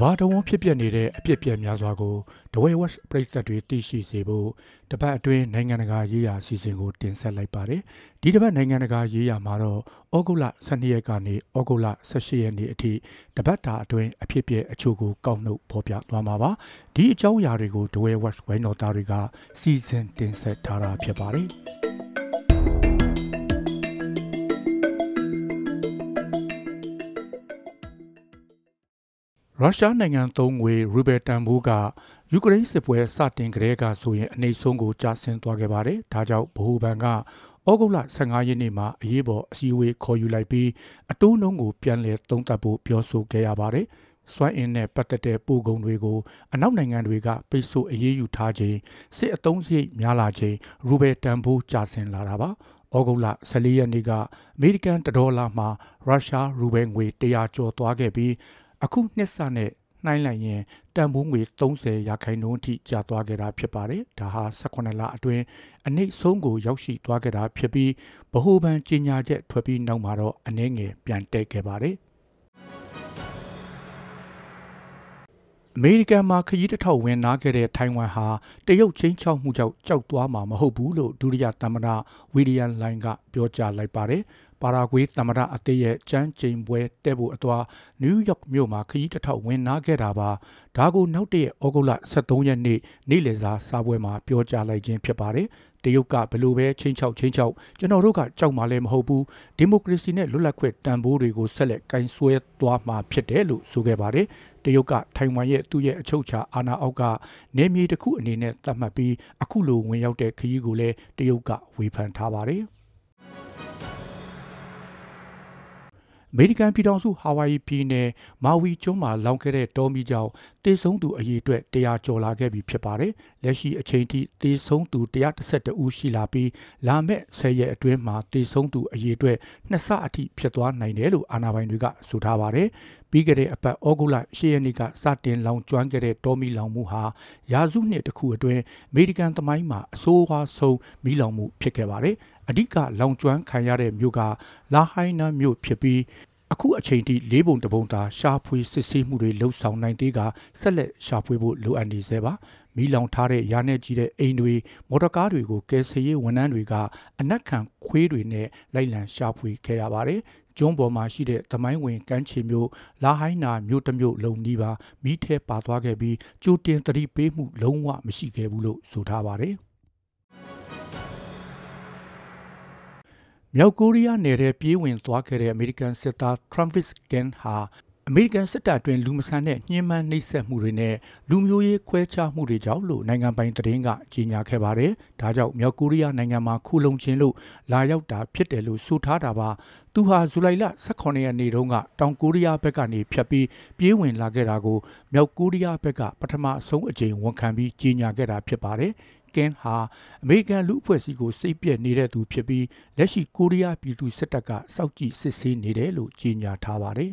ဘာတဝန်းဖြစ်ပျက်နေတဲ့အပြစ်ပြက်များစွာကိုဒဝဲဝက်ပရိသတ်တွေသိရှိစေဖို့တပတ်အတွင်းနိုင်ငံတကာရေးရာအစီအစဉ်ကိုတင်ဆက်လိုက်ပါတယ်။ဒီတပတ်နိုင်ငံတကာရေးရာမှာတော့ဩဂုတ်လ12ရက်ကနေဩဂုတ်လ18ရက်နေ့အထိတပတ်တာအတွင်းအဖြစ်ပြက်အချို့ကိုကောက်နှုတ်ဖော်ပြသွားမှာပါ။ဒီအကြောင်းအရာတွေကိုဒဝဲဝက်ဝိုင်းတော်သားတွေကစီစဉ်တင်ဆက်ထားတာဖြစ်ပါတယ်။ ရုရှားနိုင်ငံသုံးငွေရူဘယ်တန်ဖိုးကယူကရိန်းစစ်ပွဲစတင်ကတည်းကဆိုရင်အနေဆုံးကိုကျဆင်းသွားခဲ့ပါတယ်။ဒါကြောင့်ဗဟိုဘဏ်ကဩဂုတ်လ15ရက်နေ့မှာအရေးပေါ်အစည်းအဝေးခေါ်ယူလိုက်ပြီးအတိုးနှုန်းကိုပြန်လည်သုံးသပ်ဖို့ပြောဆိုခဲ့ရပါတယ်။စွမ်းအင်နဲ့ပတ်သက်တဲ့ပို့ကုန်တွေကိုအနောက်နိုင်ငံတွေကပိတ်ဆို့အရေးယူထားခြင်းစစ်အုံစရိတ်များလာခြင်းရူဘယ်တန်ဖိုးကျဆင်းလာတာပါ။ဩဂုတ်လ14ရက်နေ့ကအမေရိကန်ဒေါ်လာမှာရုရှားရူဘဲငွေ100ကျော်သွားခဲ့ပြီး အခုနှစ်စနဲ့နှိုင်းလိုက်ရင်တန်ဖိုးငွေ30ရာခိုင်နှုန်းအထိကျသွားခဲ့တာဖြစ်ပါတယ်။ဒါဟာ18လအတွင်းအနည်းဆုံးကိုရောက်ရှိသွားခဲ့တာဖြစ်ပြီးဗဟိုဘဏ်ကြီးညာချက်ထွက်ပြီးနောက်မှာတော့အနည်းငယ်ပြန်တက်ခဲ့ပါတယ်။အမေရိကန်မှာခရီးတစ်ထောက်ဝင်နာခဲ့တဲ့ထိုင်ဝမ်ဟာတရုတ်ချင်းချောက်မှုကြောင့်ကြောက်သွားမှာမဟုတ်ဘူးလို့ဒုတိယသမ္မတဝီလီယံလိုင်းကပြောကြားလိုက်ပါတယ် ပါရာဂွေးသမ္မတအသစ်ရဲ့ကျန်းကျိန်ပွဲတက်ဖို့အသွားနယူးယောက်မြို့မှာခရီးတစ်ထောက်ဝင်နာခဲ့တာပါဒါကိုနောက်တည့်ဩဂုတ်လ23ရက်နေ့နေ့လယ်စာစားပွဲမှာပြောကြားလိုက်ခြင်းဖြစ်ပါတယ်တရုတ်ကဘလို့ပဲချင်းချောက်ချင်းချောက်ကျွန်တော်တို့ကကြောက်မှလည်းမဟုတ်ဘူးဒီမိုကရေစီနဲ့လွတ်လပ်ခွင့်တန်ဖိုးတွေကိုဆက်လက်ကင်ဆွဲသွားမှာဖြစ်တယ်လို့ဆိုခဲ့ပါတယ်တရုတ်ကထိုင်ဝမ်ရဲ့သူ့ရဲ့အချုပ်အခြာအာဏာအောက်ကနေမြေတစ်ခုအနေနဲ့သတ်မှတ်ပြီးအခုလိုဝင်ရောက်တဲ့ခရီးကိုလည်းတရုတ်ကဝေဖန်ထားပါတယ် အမေရိကန်ပြည်ထောင်စုဟာဝိုင်ယီပြည်နယ်မာဝီကျွန်းမှာလောင်ခဲ့တဲ့တောမီကြောင့်တေဆုံးသူအရေအတွက်100ကျော်လာခဲ့ပြီဖြစ်ပါတယ်။လက်ရှိအချိန်ထိတေဆုံးသူ132ဦးရှိလာပြီးလာမယ့်10ရက်အတွင်းမှာတေဆုံးသူအရေအတွက်နှစ်ဆအထိဖြစ်သွားနိုင်တယ်လို့အာဏာပိုင်တွေကဆိုထားပါတယ်။ပြီးခဲ့တဲ့အပတ်ဩဂုတ်လ10ရက်နေ့ကစတင်လောင်ကျွမ်းခဲ့တဲ့တောမီလောင်မှုဟာရာစုနှစ်တစ်ခုအတွင်းအမေရိကန်သမိုင်းမှာအဆိုးအဝါဆုံးမီးလောင်မှုဖြစ်ခဲ့ပါတယ်။ အဓိကလောင်ကျွမ်းခံရတဲ့မြို့ကလာဟိုင်းနာမြို့ဖြစ်ပြီးအခုအချိန်ထိလေးပုံတပုံသာရှာဖွေစစ်ဆေးမှုတွေလှုပ်ဆောင်နိုင်သေးကဆက်လက်ရှာဖွေဖို့လိုအပ်နေသေးပါမီးလောင်ထားတဲ့ရာနဲ့ကြီးတဲ့အိမ်တွေမော်တော်ကားတွေကိုကယ်ဆယ်ရေးဝန်ထမ်းတွေကအနက်ခံခွေးတွေနဲ့လိုက်လံရှာဖွေခဲ့ရပါတယ်ကျွန်းပေါ်မှာရှိတဲ့သမိုင်းဝင်ကမ်းခြေမျိုးလာဟိုင်းနာမြို့တစ်မြို့လုံးနီးပါမီးထဲပါသွားခဲ့ပြီးကြိုတင်သတိပေးမှုလုံးဝမရှိခဲ့ဘူးလို့ဆိုထားပါတယ် မြောက်ကိုရီးယားနယ်ထဲပြေးဝင်သွားခဲ့တဲ့အမေရိကန်စစ်သား Travis Ken ဟာအမေရိကန်စစ်တပ်အတွင်းလူမဆန်တဲ့ညှဉ်းပန်းနှိပ်စက်မှုတွေနဲ့လူမျိုးရေးခွဲခြားမှုတွေကြောင့်လို့နိုင်ငံပိုင်သတင်းကကြေညာခဲ့ပါတယ်။ဒါကြောင့်မြောက်ကိုရီးယားနိုင်ငံမှာခုလုံချင်းလို့လာရောက်တာဖြစ်တယ်လို့ဆိုထားတာပါ။သူဟာဇူလိုင်လ18ရက်နေ့တုန်းကတောင်ကိုရီးယားဘက်ကနေဖြတ်ပြီးပြေးဝင်လာခဲ့တာကိုမြောက်ကိုရီးယားဘက်ကပထမဆုံးအကြိမ်ဝန်ခံပြီးကြေညာခဲ့တာဖြစ်ပါတယ်။ ကင်ဟာအမေရိကန်လူအဖွဲ့အစည်းကိုစိတ်ပြက်နေတဲ့သူဖြစ်ပြီးလက်ရှိကိုရီးယားပြည်သူစစ်တပ်ကစောက်ကြည့်စစ်ဆေးနေတယ်လို့ကြေညာထားပါတယ်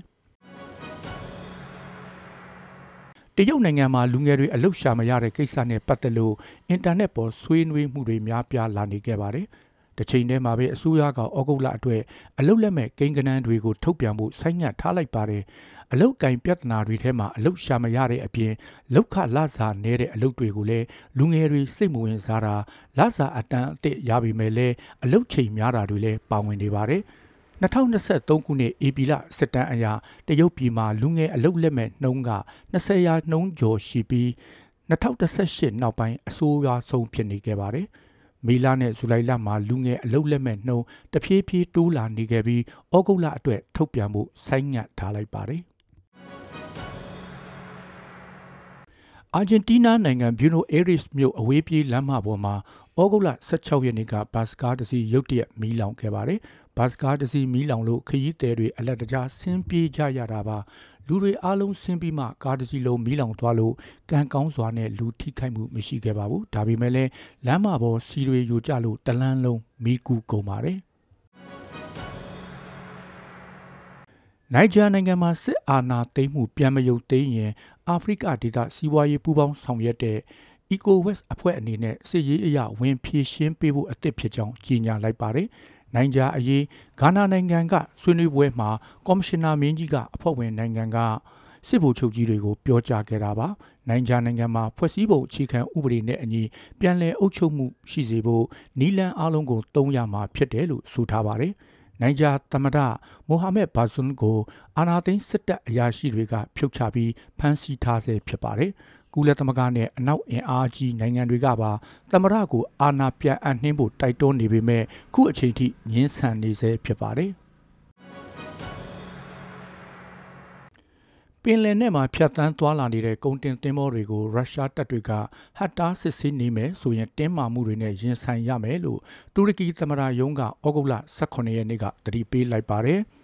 တရုတ်နိုင်ငံမှာလူငယ်တွေအလုရှာမရတဲ့ကိစ္စနဲ့ပတ်သက်လို့အင်တာနက်ပေါ်ဆွေးနွေးမှုတွေများပြားလာနေခဲ့ပါတယ်။ တစ်ချိန်တည်းမှာပဲအစိုးရကဩဂုတ်လအတွက်အလုလက်မဲ့ကိန်းကနန်းတွေကိုထုတ်ပြန်ဖို့ဆိုင်းငံ့ထားလိုက်ပါတယ်အလုတ်ကင်ပြဿနာတွေထဲမှာအလုတ်ရှာမရတဲ့အပြင်လောက်ခလစာနေတဲ့အလုတ်တွေကိုလည်းလူငယ်တွေစိတ်မဝင်စားတာလစာအတန်းအသစ်ရပြီမဲ့လဲအလုတ်ချိန်များတာတွေလည်းပါဝင်နေပါတယ်2023ခုနှစ်ဧပြီလစစ်တမ်းအရတရုတ်ပြည်မှာလူငယ်အလုတ်လက်မဲ့နှုန်းက20ရာနှုန်းကျော်ရှိပြီး2018နောက်ပိုင်းအဆိုးရွားဆုံးဖြစ်နေခဲ့ပါတယ်။ မေလနဲ့ဇူလိုင်လမှာလူငယ်အလုတ်လက်မဲ့နှုန်းတဖြည်းဖြည်းတိုးလာနေခဲ့ပြီးဩဂုတ်လအတွက်ထုတ်ပြန်မှုဆိုင်းငံ့ထားလိုက်ပါတယ်။အာဂျင်တီးနားနိုင်ငံဘျူနိုအေရစ်မြို့အဝေးပြေးလမ်းမပေါ်မှာ ဩဂုတ်လ16ရက်နေ့ကဘတ်စကားတစ်စီးရုတ်တရက်မီးလောင်ခဲ့ပါတယ်။ဘတ်စကားတစ်စီးမီးလောင်လို့ခရီးသည်တွေအလက်တကြားဆင်းပြေးကြရတာပါ။လူတွေအားလုံးဆင်းပြီးမှကားတစ်စီးလုံးမီးလောင်သွားလို့ကံကောင်းစွာနဲ့လူထိခိုက်မှုမရှိခဲ့ပါဘူး။ဒါပေမဲ့လည်းလမ်းမပေါ်စီတွေယိုကျလို့တလန်းလုံးမီးကူးကုန်ပါတယ်။နိုင်ဂျာနိုင်ငံမှာစစ်အာဏာသိမ်းမှုပြန်မယုတ်သိမ်းရင်အာဖရိကဒေသစီးပွားရေးပူးပေါင်းဆောင်ရွက်တဲ့ ECOWAS အဖွဲ့အနေနဲ့စစ်ရေးအရာဝင်ဖြည့်ရှင်းပေးဖို့အသင့်ဖြစ်ကြောင်းကြေညာလိုက်ပါတယ်။နိုင်ဂျာအရေးဂါနာနိုင်ငံကဆွေးနွေးပွဲမှာကော်မရှင်နာမင်းကြီးကအဖွဲ့ဝင်နိုင်ငံကစစ်ဗိုလ်ချုပ်ကြီးတွေကိုပြောကြားခဲ့တာပါနိုင်ဂျာနိုင်ငံမှာဖွဲ့စည်းပုံအခြေခံဥပဒေနဲ့အညီပြန်လည်အုပ်ချုပ်မှုရှိစေဖို့နီလန်အားလုံးကိုတုံးရမှာဖြစ်တယ်လို့ဆိုထားပါတယ်နိုင်ဂျာသမ္မတမိုဟာမက်ဘာဇွန်ကိုအာနာသိန်းစစ်တပ်အရာရှိတွေကဖြုတ်ချပြီးဖမ်းဆီးထားဆဲဖြစ်ပါတယ်။ ကုလသမဂ္ဂနဲ့အနောက်အင်အားကြီးနိုင်ငံတွေကပါသမ္မတကိုအာဏာပြန်အပ်နှင်းဖို့တိုက်တွန်းနေပေမဲ့ခုအချိန်ထိငင်းဆန်နေဆဲဖြစ်ပါတယ်။ပင်လယ်နယ်မှာဖြတ်တန်းသွားလာနေတဲ့ကုန်တင်သင်္ဘောတွေကိုရုရှားတပ်တွေကဟတ်တားစစ်ဆေးနေမယ်ဆိုရင်တင်းမာမှုတွေနဲ့ရင်ဆိုင်ရမယ်လို့တူရကီသမ္မတရုံးကဩဂုတ်လ18ရက်နေ့ကတတိပေးလိုက်ပါတယ်။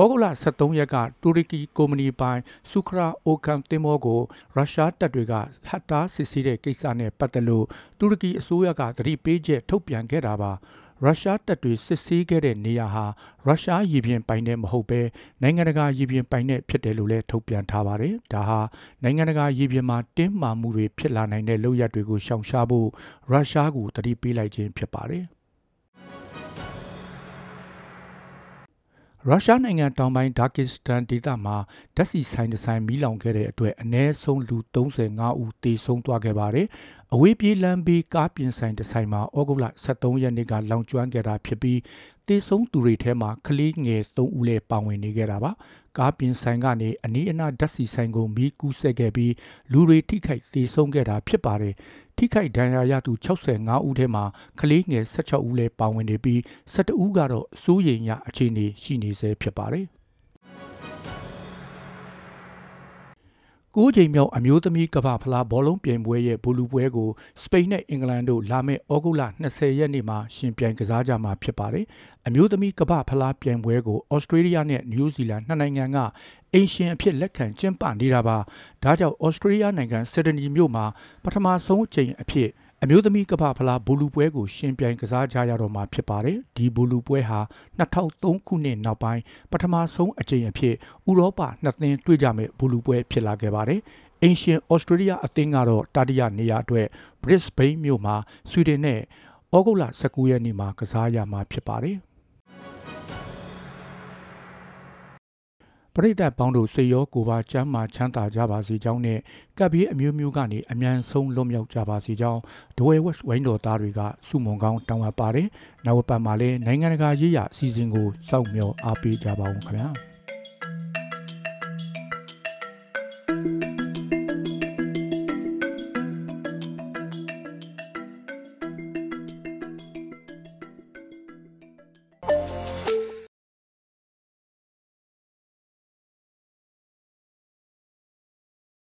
ဩဂုတ်လ23ရက်ကတူရကီကုမ္ပဏီပိုင်ဆူခရာအိုကန်တင်မောကိုရုရှားတပ်တွေကဟတ်တားစစ်ဆေးတဲ့ကိစ္စနဲ့ပတ်သက်လို့တူရကီအစိုးရကတတိပေးချက်ထုတ်ပြန်ခဲ့တာပါ။ရုရှားတပ်တွေစစ်ဆေးခဲ့တဲ့နေရာဟာရုရှားရေပြင်ပိုင်တဲ့မဟုတ်ဘဲနိုင်ငံတကာရေပြင်ပိုင်တဲ့ဖြစ်တယ်လို့လည်းထုတ်ပြန်ထားပါတယ်။ဒါဟာနိုင်ငံတကာရေပြင်မှာတင်းမာမှုတွေဖြစ်လာနိုင်တဲ့လုပ်ရပ်တွေကိုရှောင်ရှားဖို့ရုရှားကိုတတိပေးလိုက်ခြင်းဖြစ်ပါတယ်။ ရုရှားနိုင်ငံတောင်ပိုင်းဒါကစ္စတန်ဒေသမှာဓာတ်ဆီဆိုင်တစ်ဆိုင်မီးလောင်ခဲ့တဲ့အတွက်အ ਨੇ ဆုံးလူ35ဦးသေဆုံးသွားခဲ့ပါတယ်။အဝေးပြေးလမ်းဘေးကားပြင်ဆိုင်တစ်ဆိုင်မှာဩဂုတ်လ23ရက်နေ့ကလောင်ကျွမ်းခဲ့တာဖြစ်ပြီးသေဆုံးသူတွေထဲမှာကလေးငယ်3ဦးလည်းပါဝင်နေခဲ့တာပါ။ ကားပြင်ဆိုင်ကနေအနီးအနားဓာတ်ဆီဆိုင်ကိုမီးကူးဆက်ခဲ့ပြီးလူတွေထိခိုက်သေဆုံးခဲ့တာဖြစ်ပါတယ်။ထိခိုက်ဒဏ်ရာရသူ65ဦးထဲမှာကလေးငယ်16ဦးလည်းပါဝင်နေပြီး12ဦးကတော့စိုးရိမ်ရအခြေအနေရှိနေဆဲဖြစ်ပါတယ်။ ကိုးချိန်မြောက်အမျိုးသမီးကမ္ဘာဖလားဘောလုံးပြိုင်ပွဲရဲ့ဘူလူပွဲကိုစပိန်နဲ့အင်္ဂလန်တို့လာမယ့်ဩဂုတ်လ20ရက်နေ့မှာရှင်ပြိုင်ကစားကြမှာဖြစ်ပါတယ်။အမျိုးသမီးကမ္ဘာဖလားပြိုင်ပွဲကိုဩစတြေးလျနဲ့နယူးဇီလန်နှစ်နိုင်ငံကအင်ရှင်အဖြစ်လက်ခံကျင်းပနေတာပါ။ဒါကြောင့်ဩစတြေးလျနိုင်ငံစစ်ဒနီမြို့မှာပထမဆုံးအကြိမ်အဖြစ် အမျိုးသမီးကမ္ဘာဖလားဘူလူပွဲကိုရှင်ပြိုင်ကစားကြရတော့မှာဖြစ်ပါတယ်။ဒီဘူလူပွဲဟာ2003ခုနှစ်နောက်ပိုင်းပထမဆုံးအကြိမ်အဖြစ်ဥရောပနှစ်သင်းတွေ့ကြမယ့်ဘူလူပွဲဖြစ်လာခဲ့ပါတယ်။အင်ရှင်ဩစတြေးလျအသင်းကတော့တတိယနေရာအတွက် Brisbane မြို့မှာဆွီဒင်နဲ့ဩဂုတ်လ19ရက်နေ့မှာကစားရမှာဖြစ်ပါတယ်။ ပရိသတ်ပေါင်းတို့စိတ်ရောကိုယ်ပါချမ်းမာချမ်းသာကြပါစေကြောင်းနဲ့ကပ်ပြီးအမျိုးမျိုးကနေအမြန်ဆုံးလွတ်မြောက်ကြပါစေကြောင်းဒဝဲဝက်ဝိုင်းတော်သားတွေကစုမုံကောင်းတောင်းအပ်ပါတယ်။နောက်ပတ်မှာလည်းနိုင်ငံတကာရေးရာအစီအစဉ်ကိုစောင့်မျှော်အားပေးကြပါဦးခင်ဗျာ။